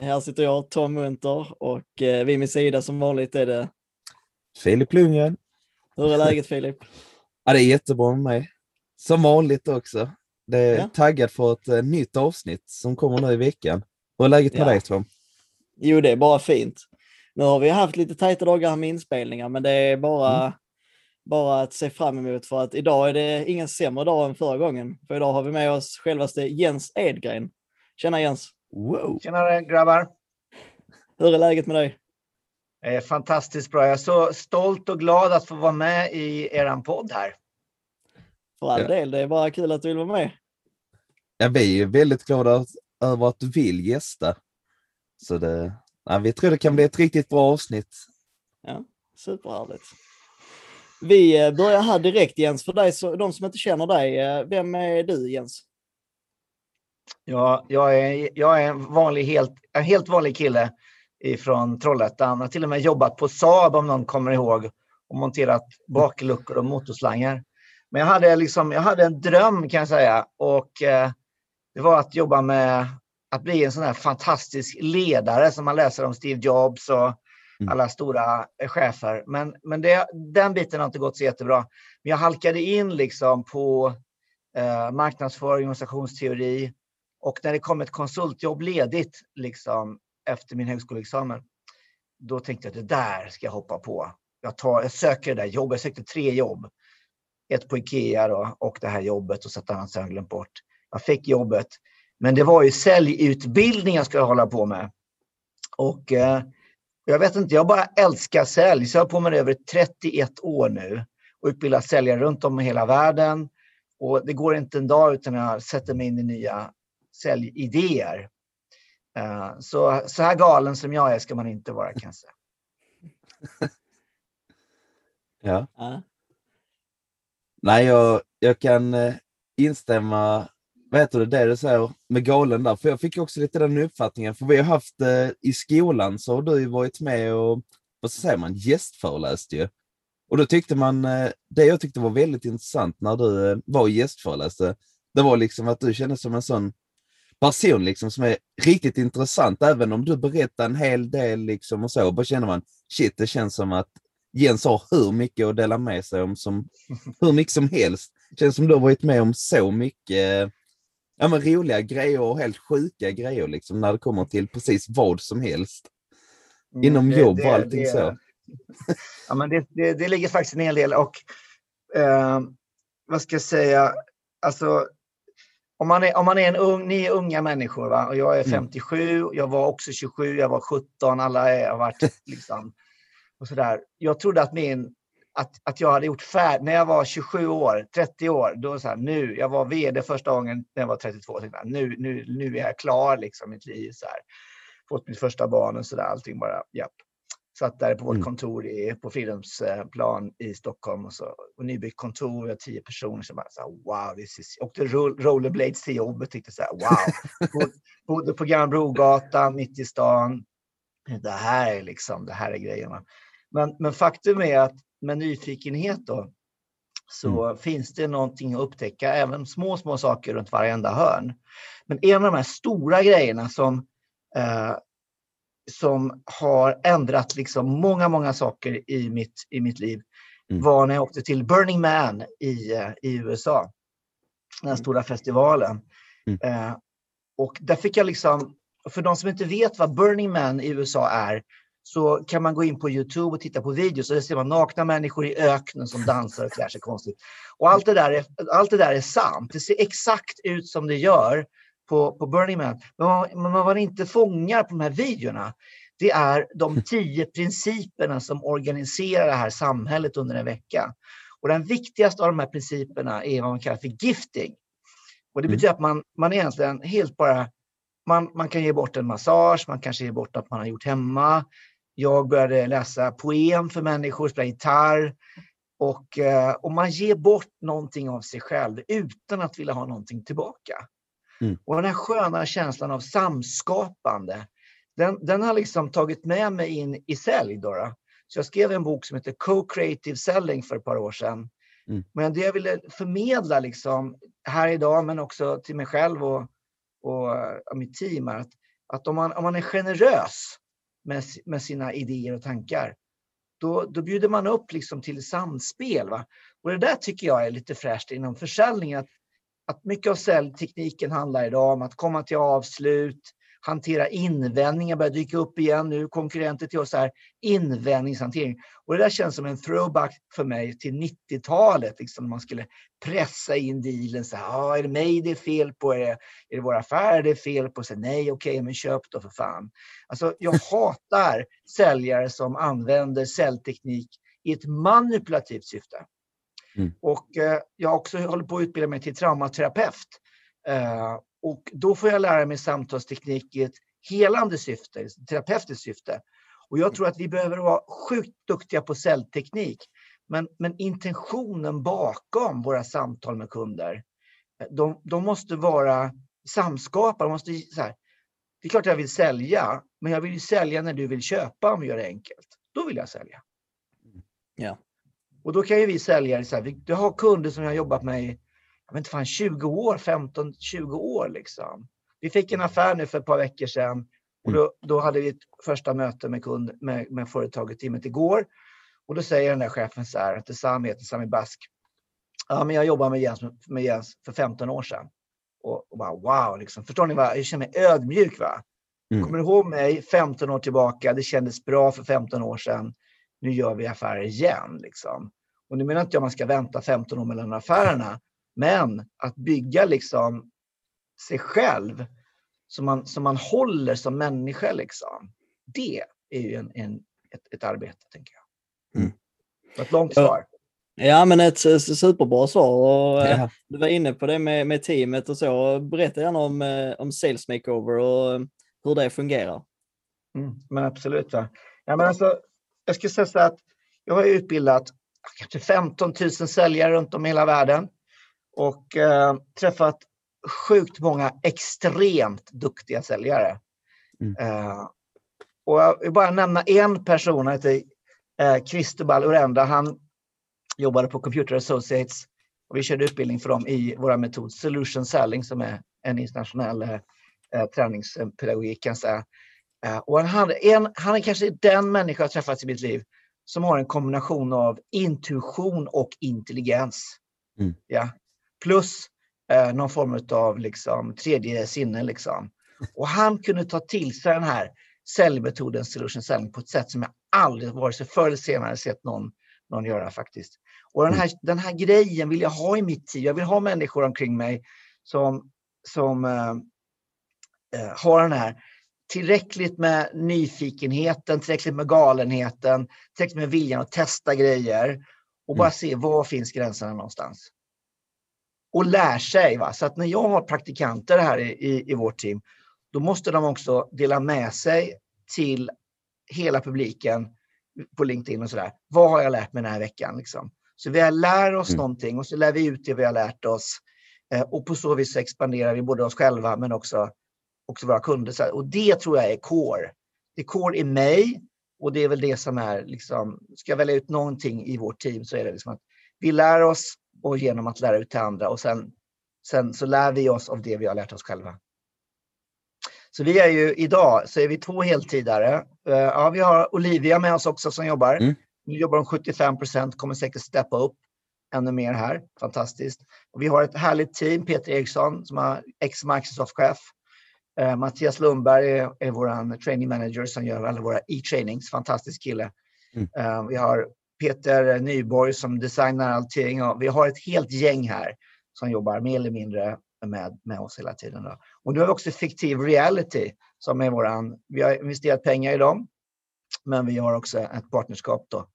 Här sitter jag, Tom Munter, och eh, vid min sida som vanligt är det... Filip Lundgren. Hur är läget Filip? Ja, det är jättebra med mig. Som vanligt också. Det är Ja. taggad för ett eh, nytt avsnitt som kommer nu i veckan. Hur är läget med Ja. dig Tom? Jo, det är bara fint. Nu har vi haft lite tajta dagar med inspelningar, men det är bara, bara att se fram emot för att idag är det ingen sämre dag än förra gången. För idag har vi med oss självaste Jens Edgren. Tjena Jens! Wow! Tjenare grabbar! Hur är läget med dig? Fantastiskt bra. Jag är så stolt och glad att få vara med i eran podd här. För all Ja. del, det är bara kul att du vill vara med. Ja, vi är väldigt glada att- över att du vill gästa. Så det, ja, vi tror det kan bli ett riktigt bra avsnitt. Ja, superhärligt. Vi eh, börjar här direkt Jens, för dig, så, de som inte känner dig, eh, vem är du Jens? Ja, jag, är, jag är en vanlig, helt, en helt vanlig kille ifrån Trollhättan. Jag har till och med jobbat på Saab om någon kommer ihåg och monterat bakluckor och motorslangar. Men jag hade, liksom, jag hade en dröm kan jag säga och eh, det var att jobba med att bli en sån här fantastisk ledare som man läser om Steve Jobs och Mm. alla stora chefer. Men, men det, den biten har inte gått så jättebra. Men jag halkade in liksom på eh, marknadsföring, organisationsteori och när det kom ett konsultjobb ledigt liksom, efter min högskoleexamen, då tänkte jag att det där ska jag hoppa på. Jag, tar, jag söker det där jobbet. Jag sökte tre jobb. Ett på Ikea då, och det här jobbet och så ett annat som jag glömt bort. Jag fick jobbet. Men det var ju säljutbildning jag skulle hålla på med. Och eh, jag vet inte, jag bara älskar sälj. Så jag har på med det över 31 år nu och utbildar säljare runt om i hela världen. Och det går inte en dag utan jag sätter mig in i nya säljidéer. Eh, Så, så här galen som jag är ska man inte vara kan jag säga. Ja. Ja. Nej, jag, jag kan eh, instämma vad heter det, det du säger med galen där, för jag fick också lite den uppfattningen, för vi har haft eh, i skolan så har du ju varit med och, vad säger man, gästföreläst ju. Och då tyckte man, eh, det jag tyckte var väldigt intressant när du eh, var gästföreläste, det var liksom att du kändes som en sån person liksom som är riktigt intressant, även om du berättar en hel del liksom och så, bara känner man, shit, det känns som att Jens har hur mycket att dela med sig om, som, hur mycket som helst. Känns som du har varit med om så mycket ja, men roliga grejer och helt sjuka grejer liksom, när det kommer till precis vad som helst. Inom Mm, Det- jobb och det- allting det- så. Ja, men det, det, det ligger faktiskt en hel del och eh, vad ska jag säga, alltså om man är, om man är en ung, ni är unga människor va? och jag är Mm. 57, jag var också 27, jag var 17, alla är, har varit liksom och sådär. Jag trodde att min att, att jag hade gjort färdigt, när jag var 27 år, 30 år, då så här, nu, jag var vd första gången när jag var 32, tänkte jag, nu, nu, nu är jag klar liksom mitt liv så här. Fått mitt första barn och så där, allting bara, japp. Satt där på vårt Mm. kontor i, på Fridhemsplan i Stockholm och, så, och nybyggt kontor, vi tio personer som bara så här, wow, this is... Åkte roll, rollerblades till jobbet, tyckte så här, wow. Bod- Bodde på Gamla mitt i stan. Det här är liksom, det här är grejerna. Men, men faktum är att med nyfikenhet då, så finns det någonting att upptäcka, även små, små saker runt varenda hörn. Men en av de här stora grejerna som, eh, som har ändrat liksom många, många saker i mitt, i mitt liv Mm. var när jag åkte till Burning Man i, eh, i USA. Den här stora festivalen. Mm. Eh, och där fick jag liksom, för de som inte vet vad Burning Man i USA är, så kan man gå in på Youtube och titta på videos och där ser man nakna människor i öknen som dansar och klär sig konstigt. Och allt det där är, allt det där är sant. Det ser exakt ut som det gör på, på Burning Man. Men vad, men vad man inte fångar på de här videorna, det är de tio principerna som organiserar det här samhället under en vecka. Och den viktigaste av de här principerna är vad man kallar för gifting. Och det Mm. betyder att man, man egentligen helt bara man, man kan ge bort en massage, man kanske ger bort att man har gjort hemma. Jag började läsa poem för människor, spela gitarr. Och, eh, och man ger bort någonting av sig själv utan att vilja ha någonting tillbaka. Mm. Och den här sköna känslan av samskapande, den, den har liksom tagit med mig in i sälj. Då, då. Så jag skrev en bok som heter Co-Creative Selling för ett par år sedan. Mm. Men det jag ville förmedla liksom, här idag, men också till mig själv och, och, och mitt team, är att, att om, man, om man är generös med, med sina idéer och tankar, då, då bjuder man upp liksom till samspel. Va? Och det där tycker jag är lite fräscht inom försäljning. Att, att mycket av säljtekniken handlar idag om att komma till avslut, hantera invändningar, börjar dyka upp igen nu, konkurrenter till oss här, invändningshantering. Och det där känns som en throwback för mig till 90-talet, liksom man skulle pressa in dealen. Så här, ah, är det mig det är fel på? Är det, är det våra affärer det är fel på? Så, Nej, okej, okay, men köp då för fan. Alltså, jag hatar säljare som använder säljteknik i ett manipulativt syfte. Mm. Och eh, jag också håller på att utbilda mig till traumaterapeut. Eh, och då får jag lära mig samtalsteknik i ett helande syfte, ett terapeutiskt syfte. Och jag tror att vi behöver vara sjukt duktiga på säljteknik. Men, men intentionen bakom våra samtal med kunder, de, de måste vara samskapare. De måste, så här, det är klart jag vill sälja, men jag vill sälja när du vill köpa om vi gör det enkelt. Då vill jag sälja. Ja. Och då kan ju vi säljare, här, jag har kunder som jag har jobbat med i jag vet inte fan, 20 år, 15-20 år liksom. Vi fick en affär nu för ett par veckor sedan och då, då hade vi ett första möte med, kund, med, med företaget teamet igår. Och då säger den där chefen så här, till Sami, heter Sami Bask. Ja, men jag jobbar med Jens, med Jens för 15 år sedan. Och, och bara wow, liksom. förstår ni vad? Jag känner mig ödmjuk. Va? Mm. Kommer du ihåg mig 15 år tillbaka? Det kändes bra för 15 år sedan. Nu gör vi affärer igen. Liksom. Och nu menar inte jag att man ska vänta 15 år mellan affärerna. Men att bygga liksom sig själv som man, som man håller som människa, liksom, det är ju en, en ett, ett arbete, tänker jag. Mm. Ett långt svar. Ja, men ett superbra svar. Och, eh, Ja. Du var inne på det med, med teamet och så. Berätta gärna om, eh, om Sales Makeover och eh, hur det fungerar. Mm, men absolut. Va? Ja, men alltså, jag skulle säga så att jag har utbildat kanske 15 000 säljare runt om i hela världen och eh, träffat sjukt många extremt duktiga säljare. Mm. Eh, och jag vill bara nämna en person, han heter eh, Cristobal Urenda. Han jobbade på Computer Associates och vi körde utbildning för dem i våra metod Solution Selling som är en internationell eh, eh, träningspedagogik kan säga. Eh, och han, en, han är kanske den människa jag träffat i mitt liv som har en kombination av intuition och intelligens. Mm. Ja. Plus eh, någon form av liksom, tredje sinne. Liksom. Och han kunde ta till sig den här säljmetoden solution selling på ett sätt som jag aldrig, vare sig förr eller senare, sett någon, någon göra faktiskt. Och den här, den här grejen vill jag ha i mitt team. Jag vill ha människor omkring mig som, som eh, eh, har den här tillräckligt med nyfikenheten, tillräckligt med galenheten, tillräckligt med viljan att testa grejer och bara Mm. se var finns gränserna någonstans. Och lär sig. Va? Så att när jag har praktikanter här i, i, i vårt team, då måste de också dela med sig till hela publiken på LinkedIn och sådär. Vad har jag lärt mig den här veckan? Liksom? Så vi lär oss Mm. någonting och så lär vi ut det vi har lärt oss. Eh, och på så vis expanderar vi både oss själva men också, också våra kunder. Så och det tror jag är core. Det är core i mig och det är väl det som är, liksom, ska jag välja ut någonting i vårt team så är det liksom att vi lär oss och genom att lära ut till andra och sen, sen så lär vi oss av det vi har lärt oss själva. Så vi är ju idag så är vi två heltidare. Eh, Ja, vi har Olivia med oss också som jobbar. Mm. Nu jobbar hon 75 procent, kommer säkert steppa upp ännu mer här. Fantastiskt. Och vi har ett härligt team, Peter Eriksson som är ex-Microsoft-chef. Eh, Mattias Lundberg är, är vår training manager som gör alla våra e-trainings. Fantastisk kille. Mm. Eh, vi har Peter Nyborg som designar allting. Vi har ett helt gäng här som jobbar mer eller mindre med, med oss hela tiden. Då. Och nu har vi också Fiktiv Reality som är våran, vi har investerat pengar i dem, men vi har också ett partnerskap då.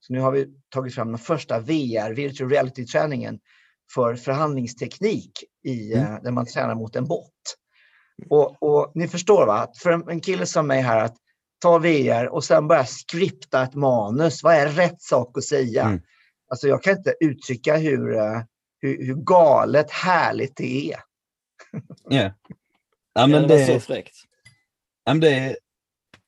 Så nu har vi tagit fram den första VR, virtual reality-träningen för förhandlingsteknik i, Mm. eh, där man tränar mot en bot. Och, och ni förstår va, att för en, en kille som mig här att ta VR och sen börja skripta ett manus. Vad är rätt sak att säga? Mm. Alltså jag kan inte uttrycka hur, eh, hur, hur galet härligt det är. Ja. Ja, men det var så det, fräckt. ja, men det,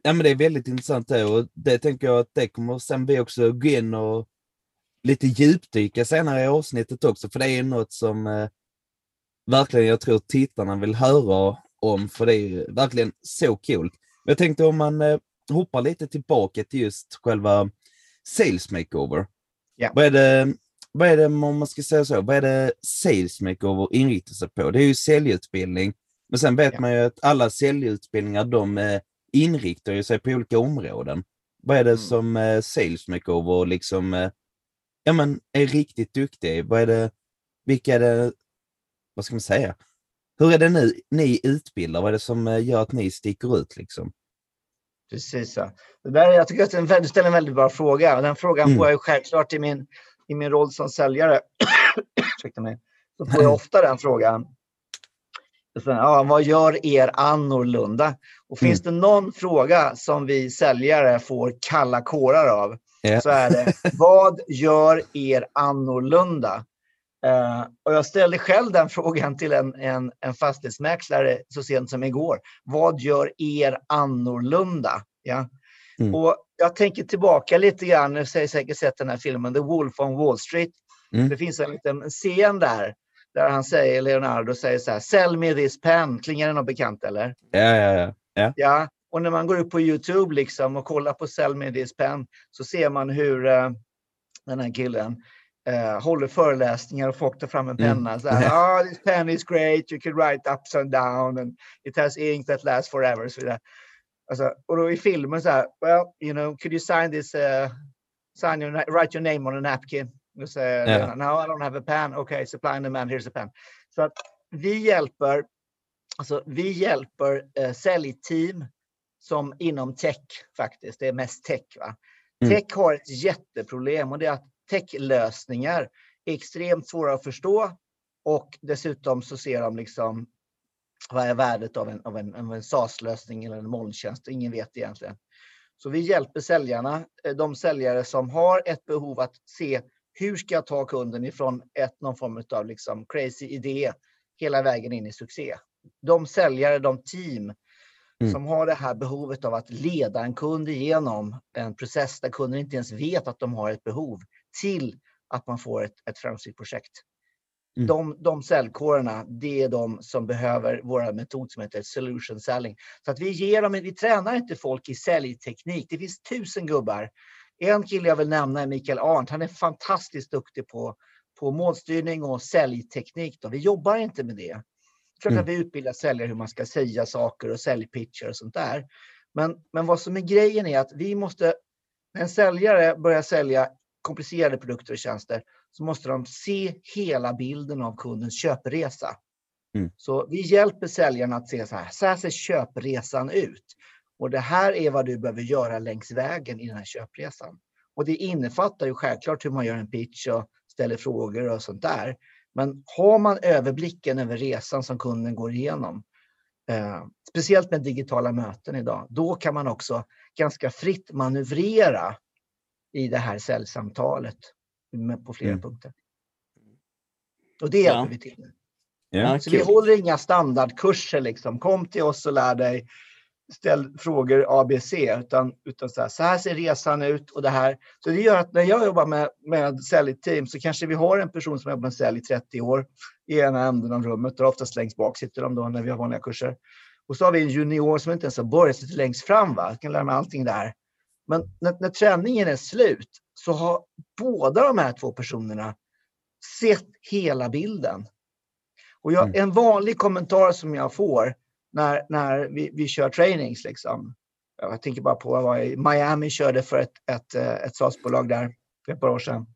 ja, men det är väldigt intressant det och det tänker jag att det kommer sen vi också gå in och lite djupdyka senare i avsnittet också, för det är något som eh, verkligen jag tror tittarna vill höra om, för det är ju verkligen så kul. Jag tänkte om man eh, hoppar lite tillbaka till just själva sales makeover. Ja. Vad är det, vad är det, om man ska säga så, vad är det sales makeover inriktar sig på? Det är ju säljutbildning, men sen vet Ja. man ju att alla säljutbildningar, de eh, inriktar sig på olika områden. Vad är det Mm. som eh, sales makeover liksom, ja men är riktigt duktig i? Vad är det, vilka är det, vad ska man säga? Hur är det nu ni utbildar? Vad är det som eh, gör att ni sticker ut liksom? Precis. Ja. Det där, jag tycker att en du ställer en väldigt bra fråga. Den frågan Mm. får jag ju självklart i min, i min roll som säljare. Ursäkta mig. Så får jag ofta den frågan. Sen, ja, vad gör er annorlunda? Och finns det någon fråga som vi säljare får kalla kårar av Ja. så är det vad gör er annorlunda? Eh, och jag ställde själv den frågan till en, en, en fastighetsmäklare så sent som igår. Vad gör er annorlunda? Ja. Mm. Och jag tänker tillbaka lite grann, ni har säkert sett den här filmen The Wolf on Wall Street. Mm. Det finns en liten scen där, där han säger, Leonardo säger så här, sell me this pen. Klingar det något bekant eller? Ja, ja, ja. ja. Ja, och när man går upp på Youtube liksom och kollar på Sell Me This Pen så ser man hur eh, den här killen eh, håller föreläsningar och folk tar fram en Mm. penna. Så här, ah, this pen is great, you can write ups and down and it has ink that lasts forever. Så vidare. Alltså, och då i filmen så här, well, you know, could you sign this, uh, sign your, write your name on a napkin? Och så. Lena, no, I don't have a pen. Okay, supply the man, here's a pen. Så att vi hjälper, alltså vi hjälper eh, säljteam som inom tech faktiskt, det är mest tech. Va? Mm. Tech har ett jätteproblem och det är att techlösningar är extremt svåra att förstå och dessutom så ser de liksom vad är värdet av en, av en, av en SaaS-lösning eller en molntjänst? Ingen vet egentligen. Så vi hjälper säljarna, eh, de säljare som har ett behov att se hur ska jag ta kunden ifrån ett, någon form av liksom crazy idé hela vägen in i succé. De säljare, de team Mm. som har det här behovet av att leda en kund igenom en process där kunden inte ens vet att de har ett behov till att man får ett, ett framgångsrikt projekt. Mm. De, de säljkårerna, det är de som behöver våra metod som heter solution selling. Så att vi ger dem, vi tränar inte folk i säljteknik. Det finns tusen gubbar. En kille jag vill nämna är Mikael Arndt. Han är fantastiskt duktig på, på målstyrning och säljteknik. Då. Vi jobbar inte med det. Klart Mm. att vi utbildar säljare hur man ska säga saker och säljpitcher och sånt där. Men, men vad som är grejen är att vi måste, när en säljare börjar sälja komplicerade produkter och tjänster så måste de se hela bilden av kundens köpresa. Mm. Så vi hjälper säljarna att se så här, så här ser köpresan ut. Och det här är vad du behöver göra längs vägen i den här köpresan. Och det innefattar ju självklart hur man gör en pitch och ställer frågor och sånt där. Men har man överblicken över resan som kunden går igenom, eh, speciellt med digitala möten idag, då kan man också ganska fritt manövrera i det här säljsamtalet med, på flera Mm. punkter. Och det hjälper Ja. vi till med. Ja. Så vi kul. håller inga standardkurser liksom. Kom till oss och lär dig. Ställ frågor ABC, utan, utan så, här, så här ser resan ut och det här. Så det gör att när jag jobbar med, med säljteam så kanske vi har en person som jobbar med sälj i 30 år i ena änden av rummet och oftast längst bak sitter de då när vi har vanliga kurser. Och så har vi en junior som inte ens har börjat sitta längst fram. Va? Kan lära mig allting där. Men när, när träningen är slut så har båda de här två personerna sett hela bilden. Och jag, Mm. en vanlig kommentar som jag får när, när vi, vi kör trainings, liksom. jag tänker bara på vad jag Miami körde för ett, ett, eh, ett SaaS-bolag där för ett par år sedan.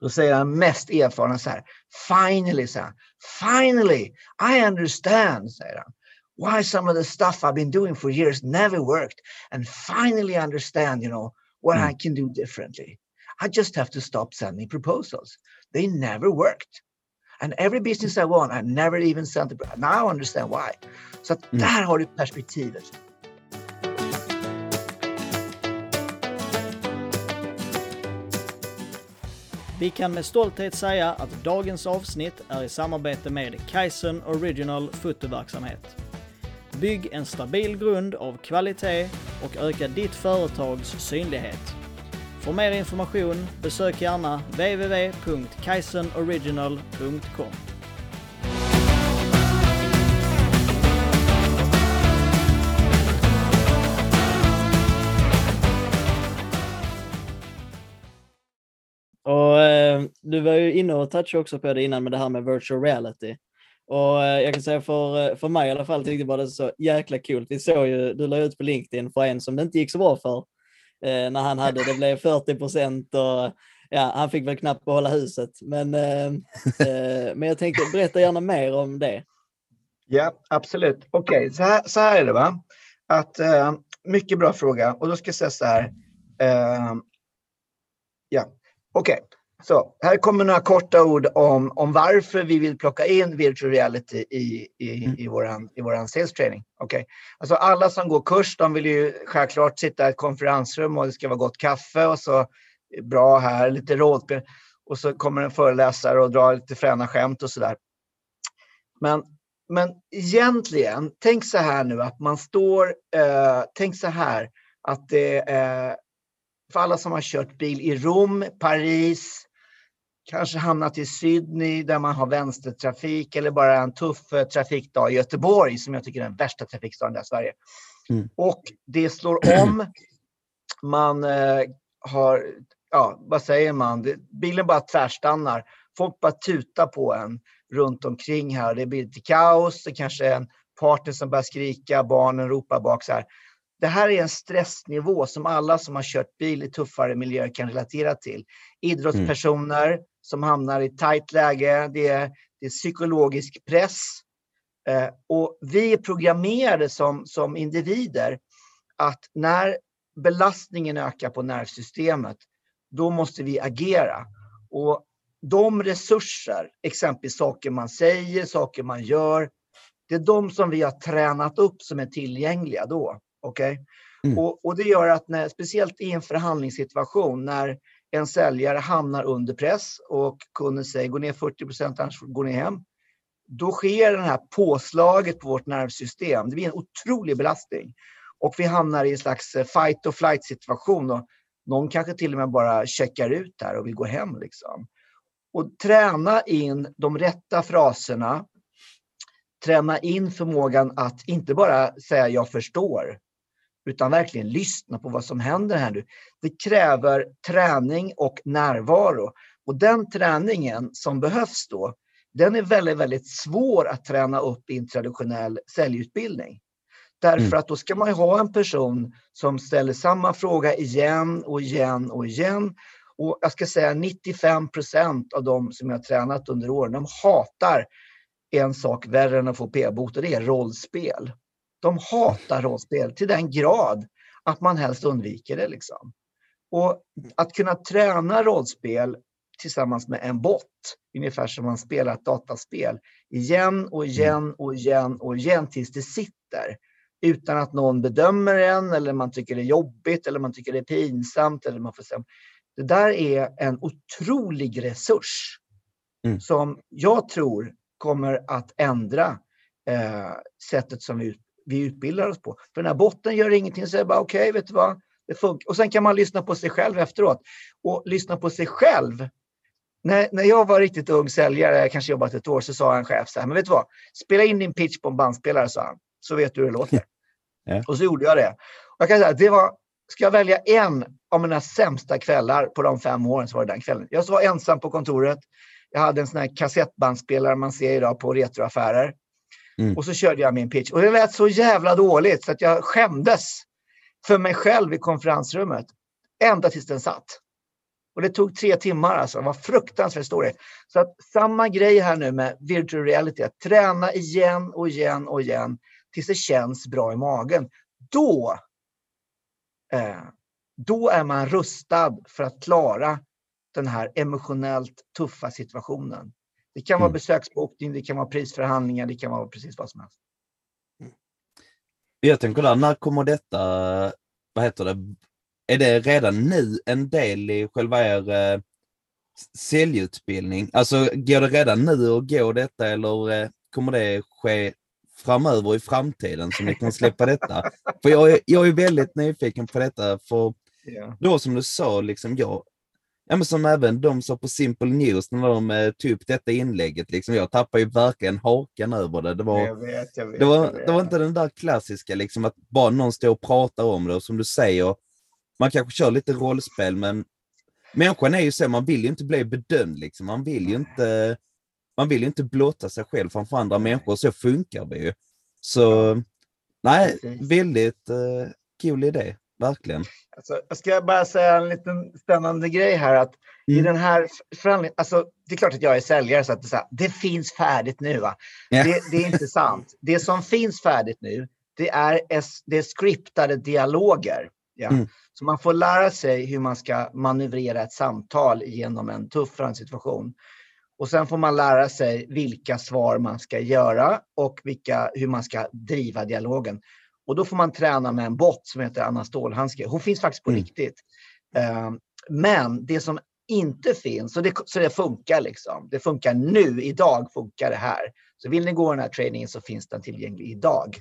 Då säger han mest erfarna så här, finally, så här, finally, I understand, säger han. Why some of the stuff I've been doing for years never worked and finally understand, you know, what Mm. I can do differently. I just have to stop sending proposals. They never worked. And every business I want, I never even sent it. Now I understand why. Så att Mm. där har du perspektivet. Vi kan med stolthet säga att dagens avsnitt är i samarbete med Kaizen Original fotoverksamhet. Bygg en stabil grund av kvalitet och öka ditt företags synlighet. För mer information besök gärna www.kaizenoriginal.com. Och eh, du var ju inne och touchade också på det innan med det här med virtual reality. Och eh, jag kan säga för, eh, för mig i alla fall tyckte bara det var så jäkla coolt. Vi såg ju, du la ut på LinkedIn för en som det inte gick så bra för. Eh, när han hade, det blev 40 procent och ja, han fick väl knappt behålla huset. Men, eh, eh, men jag tänkte berätta gärna mer om det. Ja, absolut. Okej, så, här, så här är det va. Att, eh, mycket bra fråga. Och då ska jag säga så här. Eh, ja, okej. Så här kommer några korta ord om, om varför vi vill plocka in virtual reality i, i, Mm. i, våran, i våran sales training. Okej. Alltså alla som går kurs, de vill ju självklart sitta i ett konferensrum och det ska vara gott kaffe och så bra här, lite rådspel. Och så kommer en föreläsare och drar lite fräna skämt och sådär. Men men egentligen, tänk så här nu att man står, eh, tänk så här att det är för alla som har kört bil i Rom, Paris, kanske hamnat i Sydney där man har vänstertrafik eller bara en tuff eh, trafikdag i Göteborg som jag tycker är den värsta trafikstaden i Sverige. Mm. Och det slår om. Man eh, har, ja vad säger man, det, bilen bara tvärstannar. Folk bara tutar på en runt omkring här. Det blir lite kaos. Det kanske är en partner som börjar skrika, barnen ropar bak så här. Det här är en stressnivå som alla som har kört bil i tuffare miljöer kan relatera till. Idrottspersoner som hamnar i tajt läge. Det är, det är psykologisk press. Eh, och vi är programmerade som, som individer att när belastningen ökar på nervsystemet, då måste vi agera. Och de resurser, exempelvis saker man säger, saker man gör, det är de som vi har tränat upp som är tillgängliga då. Okay? Mm. Och, och det gör att när, speciellt i en förhandlingssituation när en säljare hamnar under press och kunden säger gå ner 40 procent annars går ni hem. Då sker det här påslaget på vårt nervsystem. Det blir en otrolig belastning. Och vi hamnar i en slags eh, fight or flight situation. Och någon kanske till och med bara checkar ut där och vill gå hem. Liksom och träna in de rätta fraserna. Träna in förmågan att inte bara säga jag förstår, utan verkligen lyssna på vad som händer här nu. Det kräver träning och närvaro. Och den träningen som behövs då, den är väldigt, väldigt svår att träna upp i en traditionell säljutbildning. Därför Mm. att då ska man ju ha en person som ställer samma fråga igen och igen och igen. Och jag ska säga 95 procent av de som jag har tränat under åren, de hatar en sak värre än att få p-bot och det är rollspel. De hatar rollspel till den grad att man helst undviker det. Liksom. Och att kunna träna rollspel tillsammans med en bot, ungefär som man spelar ett dataspel, igen och igen och igen och igen tills det sitter. Utan att någon bedömer en eller man tycker det är jobbigt eller man tycker det är pinsamt. Eller man får säga. Det där är en otrolig resurs Mm. som jag tror kommer att ändra eh, sättet som vi, vi utbildar oss på. För den här botten gör ingenting, så är det bara okej, okay, vet du vad? Det funkar. Och sen kan man lyssna på sig själv efteråt. Och lyssna på sig själv. När, när jag var riktigt ung säljare, jag kanske jobbat ett år, så sa en chef så här, men vet du vad? Spela in din pitch på en bandspelare, sa han. Så vet du hur det låter. Ja. Och så gjorde jag det. Och jag kan säga, det var, ska jag välja en av mina sämsta kvällar på de fem åren så var det den kvällen. Jag var ensam på kontoret. Jag hade en sån här kassettbandspelare man ser idag på retroaffärer. Mm. Och så körde jag min pitch. Och det lät så jävla dåligt så att jag skämdes för mig själv i konferensrummet. Ända tills den satt. Och det tog tre timmar alltså. Det var fruktansvärt story. Så att samma grej här nu med virtual reality. Att träna igen och igen och igen tills det känns bra i magen. Då, eh, då är man rustad för att klara den här emotionellt tuffa situationen. Det kan vara Mm. besöksbokning, det kan vara prisförhandlingar, det kan vara precis vad som helst. Jag tänker där, när kommer detta, vad heter det, är det redan nu en del i själva er eh, säljutbildning? Alltså går det redan nu att gå detta eller eh, kommer det ske framöver i framtiden så ni kan släppa detta? För jag är, jag är väldigt nyfiken på detta, för Ja. då som du sa, liksom jag, ja men som även de sa på Simple News när de eh, tog upp detta inlägget, liksom jag tappade ju verkligen hakan över det. Det var, Jag vet, jag vet. det var, det var inte den där klassiska, liksom att bara någon står och pratar om det och som du säger, man kanske kör lite rollspel men människan är ju så, man vill ju inte bli bedömd liksom. Man vill ju inte, man vill ju inte blotta sig själv framför andra människor, så funkar det ju. Så nej, väldigt uh, cool idé, verkligen. Alltså, jag ska bara säga en liten spännande grej här. Att I Mm. den här förhandlingen, alltså, det är klart att jag är säljare så att det, så här, det finns färdigt nu. Va? Ja. Det, det är inte sant. Det som finns färdigt nu, det är, det är skriptade dialoger. Ja. Mm. Så man får lära sig hur man ska manövrera ett samtal genom en tuff förhandlingssituation. Och sen får man lära sig vilka svar man ska göra och vilka, hur man ska driva dialogen. Och då får man träna med en bot som heter Anna Stålhandske. Hon finns faktiskt på Mm. riktigt. Eh, men det som inte finns, så det, så det funkar liksom. Det funkar nu, idag funkar det här. Så vill ni gå den här trainingen så finns den tillgänglig idag,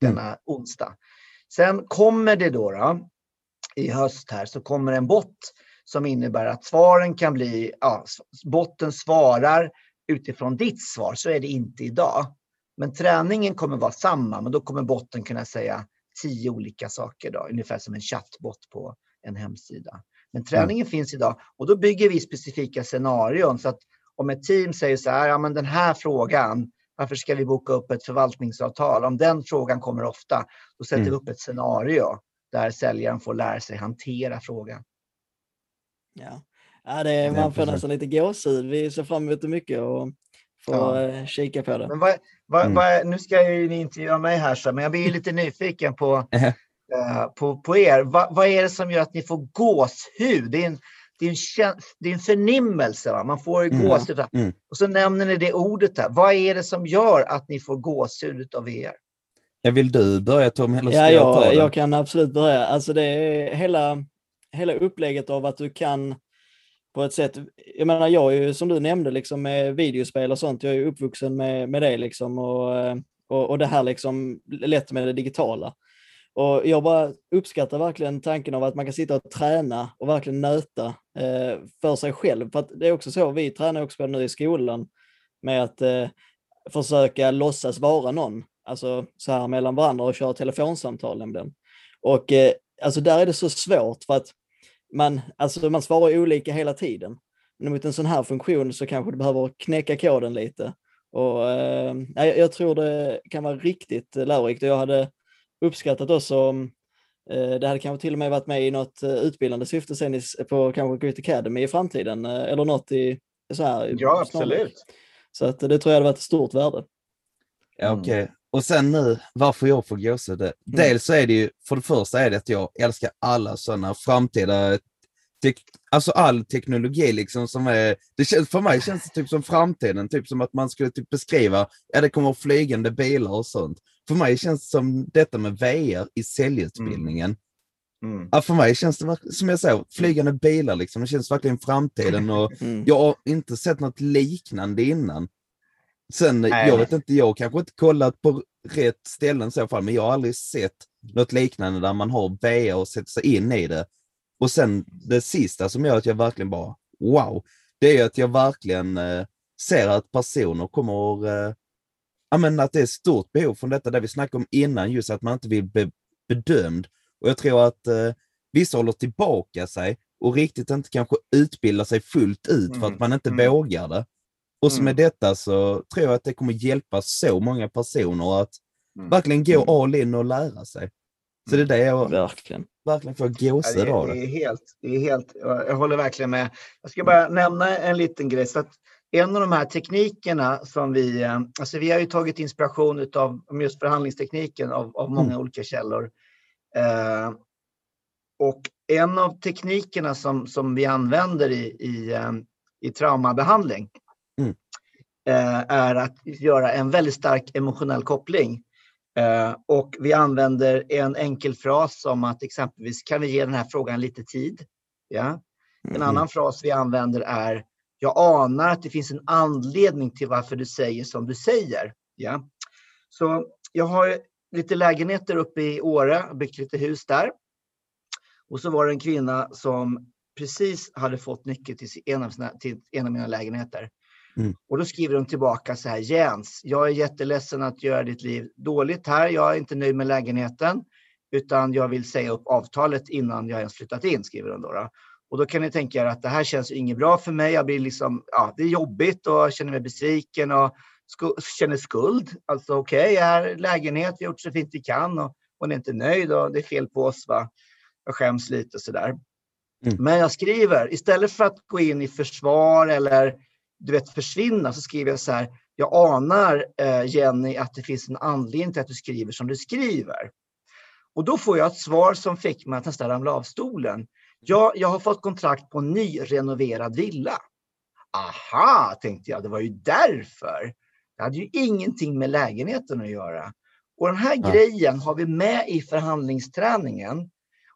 denna onsdag. Sen kommer det då, då i höst här så kommer en bot som innebär att svaren kan bli, ja, botten svarar utifrån ditt svar. Så är det inte idag. Men träningen kommer vara samma, men då kommer botten kunna säga tio olika saker då, ungefär som en chattbot på en hemsida. Men träningen finns idag och då bygger vi specifika scenarion så att om ett team säger så här, ja men den här frågan, varför ska vi boka upp ett förvaltningsavtal? Om den frågan kommer ofta, då sätter Mm. vi upp ett scenario där säljaren får lära sig hantera frågan. Ja, ja det, man får nästan lite gåshud. Vi ser fram emot det mycket och får Ja. kika på det. Men vad, vad, Mm. vad, nu ska ju ni intervjua mig här, så, men jag blir lite nyfiken på, Eh, på, på er. Va, vad är det som gör att ni får gåshud? Det är en, det är en, kä- det är en förnimmelse, va? man får Mm. gåshud. Mm. Och så nämner ni det ordet här. Vad är det som gör att ni får gåshud av er? Ja, vill du börja Tom eller ska Ja, jag ta jag, jag kan absolut börja. Alltså det är hela, hela upplägget av att du kan på ett sätt, jag menar jag är ju som du nämnde liksom med videospel och sånt, jag är ju uppvuxen med, med det liksom och, eh, och, och det här liksom lätt med det digitala. Och jag bara uppskattar verkligen tanken av att man kan sitta och träna och verkligen nöta eh, för sig själv. För att det är också så, vi tränar också på nu i skolan med att eh, försöka låtsas vara någon, alltså så här mellan varandra och köra telefonsamtal nämligen. Och eh, alltså där är det så svårt för att man, alltså man svarar olika hela tiden. Men mot en sån här funktion så kanske du behöver knäcka koden lite. Och, eh, ja, jag, jag tror det kan vara riktigt eh, lärorikt och jag hade uppskattat också om eh, det hade kanske till och med varit med i något eh, utbildande syfte sen i, på kanske Grit Academy i framtiden eh, eller något i så här. snarlikt. Så att det tror jag hade varit ett stort värde. Ja. Okej, och sen nu varför jag får gåshud. det- Dels så är det ju, för det första är det att jag älskar alla sådana framtida, alltså all teknologi liksom som är, det känns, för mig känns det typ som framtiden, typ som att man skulle typ beskriva, ja det kommer flygande bilar och sånt. För mig känns det som detta med VR i säljutbildningen. Mm. Ja, för mig känns det som jag säger, flygande bilar liksom, det känns verkligen framtiden och Mm. jag har inte sett något liknande innan. Sen, Nej, jag vet inte, jag kanske inte kollat på rätt ställen i så fall, men jag har aldrig sett något liknande där man har VR och sätter sig in i det. Och sen det sista som gör att jag verkligen bara, wow, det är att jag verkligen eh, ser att personer kommer, eh, ja men att det är stort behov från detta, det vi snackade om innan, just att man inte vill bli bedömd. Och jag tror att eh, vissa håller tillbaka sig och riktigt inte kanske utbildar sig fullt ut för Mm, att man inte mm. vågar det. Och så Mm. med detta så tror jag att det kommer hjälpa så många personer att Mm. verkligen gå all in och lära sig. Så det är det jag Verkligen. verkligen får gåshud det, av det det. är helt, det är helt, jag håller verkligen med. Jag ska bara nämna en liten grej. Så att en av de här teknikerna som vi, eh, alltså vi har ju tagit inspiration av just förhandlingstekniken av, av många olika källor. Eh, och en av teknikerna som, som vi använder i, i, eh, i traumabehandling, Mm. eh, är att göra en väldigt stark emotionell koppling. Eh, och vi använder en enkel fras som att exempelvis kan vi ge den här frågan lite tid? Ja. En Mm. annan fras vi använder är jag anar att det finns en anledning till varför du säger som du säger. Ja. Så jag har lite lägenheter uppe i Åre, byggt lite hus där. Och så var det en kvinna som precis hade fått nyckel till en av, sina, till en av mina lägenheter. Mm. Och då skriver de tillbaka så här, Jens, jag är jätteledsen att göra ditt liv dåligt här. Jag är inte nöjd med lägenheten, utan jag vill säga upp avtalet innan jag ens flyttat in, skriver de då. då. Och då kan ni tänka er att det här känns inget bra för mig. Jag blir liksom, ja, det är jobbigt och jag känner mig besviken och sku, känner skuld. Alltså okej, okay, jag är lägenhet, vi har gjort så fint vi kan och hon är inte nöjd och det är fel på oss. Va? Jag skäms lite sådär. Mm. Men jag skriver, istället för att gå in i försvar eller du vet, försvinna, så skriver jag så här. Jag anar, eh, Jenny, att det finns en anledning till att du skriver som du skriver. Och då får jag ett svar som fick mig att nästan ramla av stolen. Ja, jag har fått kontrakt på en nyrenoverad villa. Aha, tänkte jag, det var ju därför. Det hade ju ingenting med lägenheten att göra. Och den här Ja. grejen har vi med i förhandlingsträningen.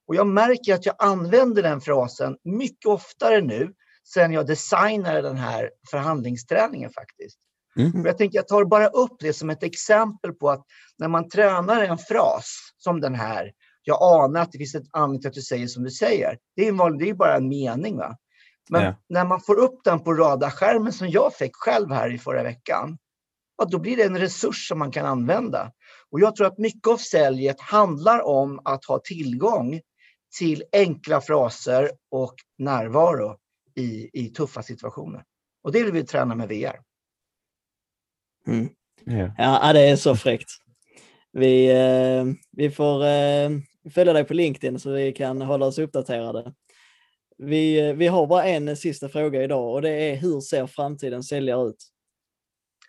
Och jag märker att jag använder den frasen mycket oftare nu sen jag designade den här förhandlingsträningen faktiskt. Mm. Jag tänker jag tar bara upp det som ett exempel på att när man tränar en fras som den här, jag anar att det finns ett anledning till att du säger som du säger. Det är, det är bara en mening. Va? Men Ja. när man får upp den på radarskärmen som jag fick själv här i förra veckan, ja, då blir det en resurs som man kan använda. Och jag tror att mycket av säljet handlar om att ha tillgång till enkla fraser och närvaro i, i tuffa situationer. Och det vill vi träna med VR. Mm. Ja. Ja, det är så fräckt. Vi, eh, vi får eh, följa dig på LinkedIn så vi kan hålla oss uppdaterade. Vi, eh, vi har bara en sista fråga idag och det är hur ser framtidens säljare ut?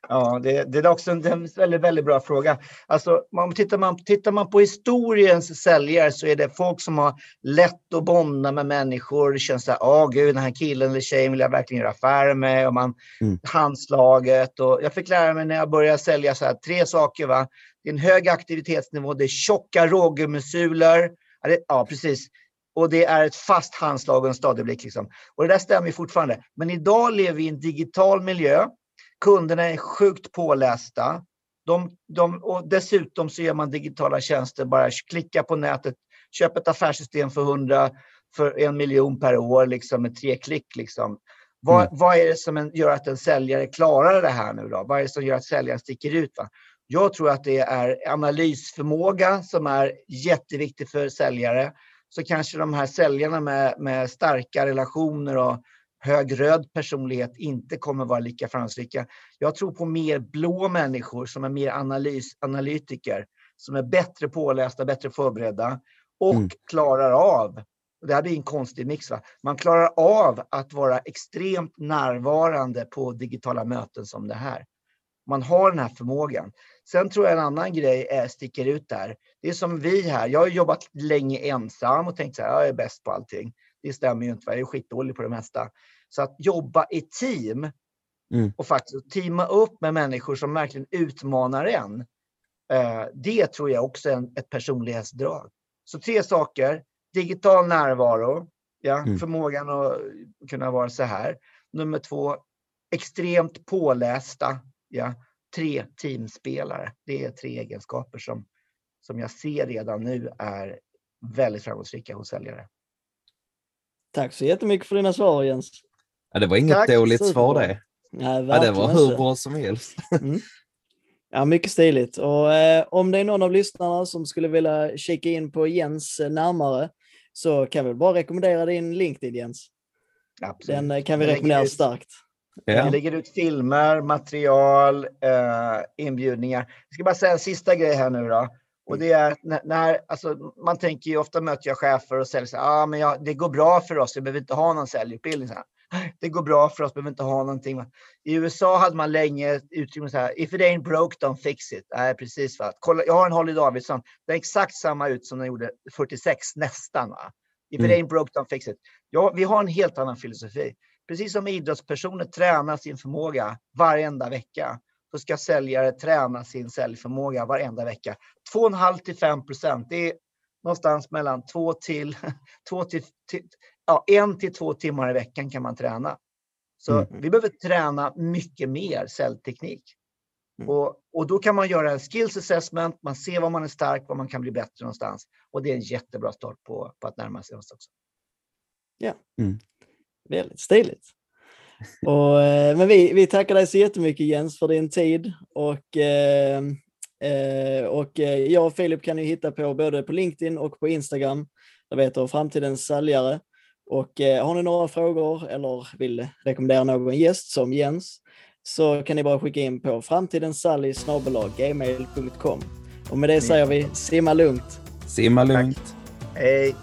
Ja, det, det är också en, en väldigt, väldigt bra fråga. Alltså, om tittar, man, tittar man på historiens säljare så är det folk som har lätt att bonda med människor. Det känns så här, åh gud, den här killen eller tjejen vill jag verkligen göra affärer med. Och man, Mm. Handslaget. Och jag fick lära mig när jag började sälja så här, tre saker. Va? Det är en hög aktivitetsnivå, det är tjocka rågummisulor. Ja, precis. Och det är ett fast handslag och en stadig blick. Liksom. Och det där stämmer fortfarande. Men idag lever vi i en digital miljö. Kunderna är sjukt pålästa. De, de, och dessutom så gör man digitala tjänster. Bara klicka på nätet, köp ett affärssystem för 100, för en miljon per år liksom, med tre klick. Liksom. Vad, Mm. vad är det som en, gör att en säljare klarar det här nu då? Vad är det som gör att säljaren sticker ut? Va? Jag tror att det är analysförmåga som är jätteviktig för säljare. Så kanske de här säljarna med, med starka relationer och hög röd personlighet inte kommer vara lika framgångsrika. Jag tror på mer blå människor som är mer analys, analytiker, som är bättre pålästa, bättre förberedda och Mm. klarar av, och det här blir en konstig mix, va? man klarar av att vara extremt närvarande på digitala möten som det här. Man har den här förmågan. Sen tror jag en annan grej är, sticker ut där. Det är som vi här. Jag har jobbat länge ensam och tänkt så här, jag är bäst på allting. Det stämmer ju inte, jag är skitdålig på det mesta. Så att jobba i team Mm. och faktiskt teama upp med människor som verkligen utmanar en. Eh, det tror jag också är ett personlighetsdrag. Så tre saker. Digital närvaro, ja, Mm. förmågan att kunna vara så här. Nummer två, extremt pålästa. Ja. Tre, teamspelare. Det är tre egenskaper som, som jag ser redan nu är väldigt framgångsrika hos säljare. Tack så jättemycket för dina svar Jens. Ja, det var inget Tack, dåligt svar superbra. det. Nej, Ja, det var hur inte. bra som helst. Ja, mycket stiligt. Och eh, om det är någon av lyssnarna som skulle vilja kika in på Jens eh, närmare så kan vi bara rekommendera din LinkedIn Jens. Absolut. Den eh, kan vi rekommendera ut- starkt. Vi Ja. lägger ut filmer, material, eh, inbjudningar. Jag ska bara säga en sista grej här nu då. Och det är när, när alltså, man tänker ju ofta möter jag chefer och här, ah, men ja, det går bra för oss, vi behöver inte ha någon säljutbildning. Så här. Det går bra för oss, vi behöver inte ha någonting. I USA hade man länge uttryck så här, if it ain't broke, don't fix it. Nej, precis. Va? Kolla, jag har en Harley Davidson, den är exakt samma ut som den gjorde 46, nästan. Va? If it Mm. ain't broke, don't fix it. Ja, vi har en helt annan filosofi. precis som idrottspersoner tränar sin förmåga varenda vecka, så ska säljare träna sin säljförmåga varenda vecka. 2,5 till 5 procent. Det är någonstans mellan 2 till, 2 till, till ja, en till två timmar i veckan kan man träna. Så mm. vi behöver träna mycket mer säljteknik. Mm. Och, och då kan man göra en skills assessment, man ser var man är stark, var man kan bli bättre någonstans. Och det är en jättebra start på, på att närma sig oss också. Ja, mm. väldigt stiligt. Och, eh, men vi, vi tackar dig så jättemycket Jens för din tid och, eh, eh och eh, jag och Filip kan ju hitta på både på LinkedIn och på Instagram. Jag vet av framtidens säljare. Och eh, har ni några frågor eller vill rekommendera någon gäst som Jens så kan ni bara skicka in på framtidenssally.gmail.com. Och med det säger vi simma lugnt. Simma lugnt. Hej.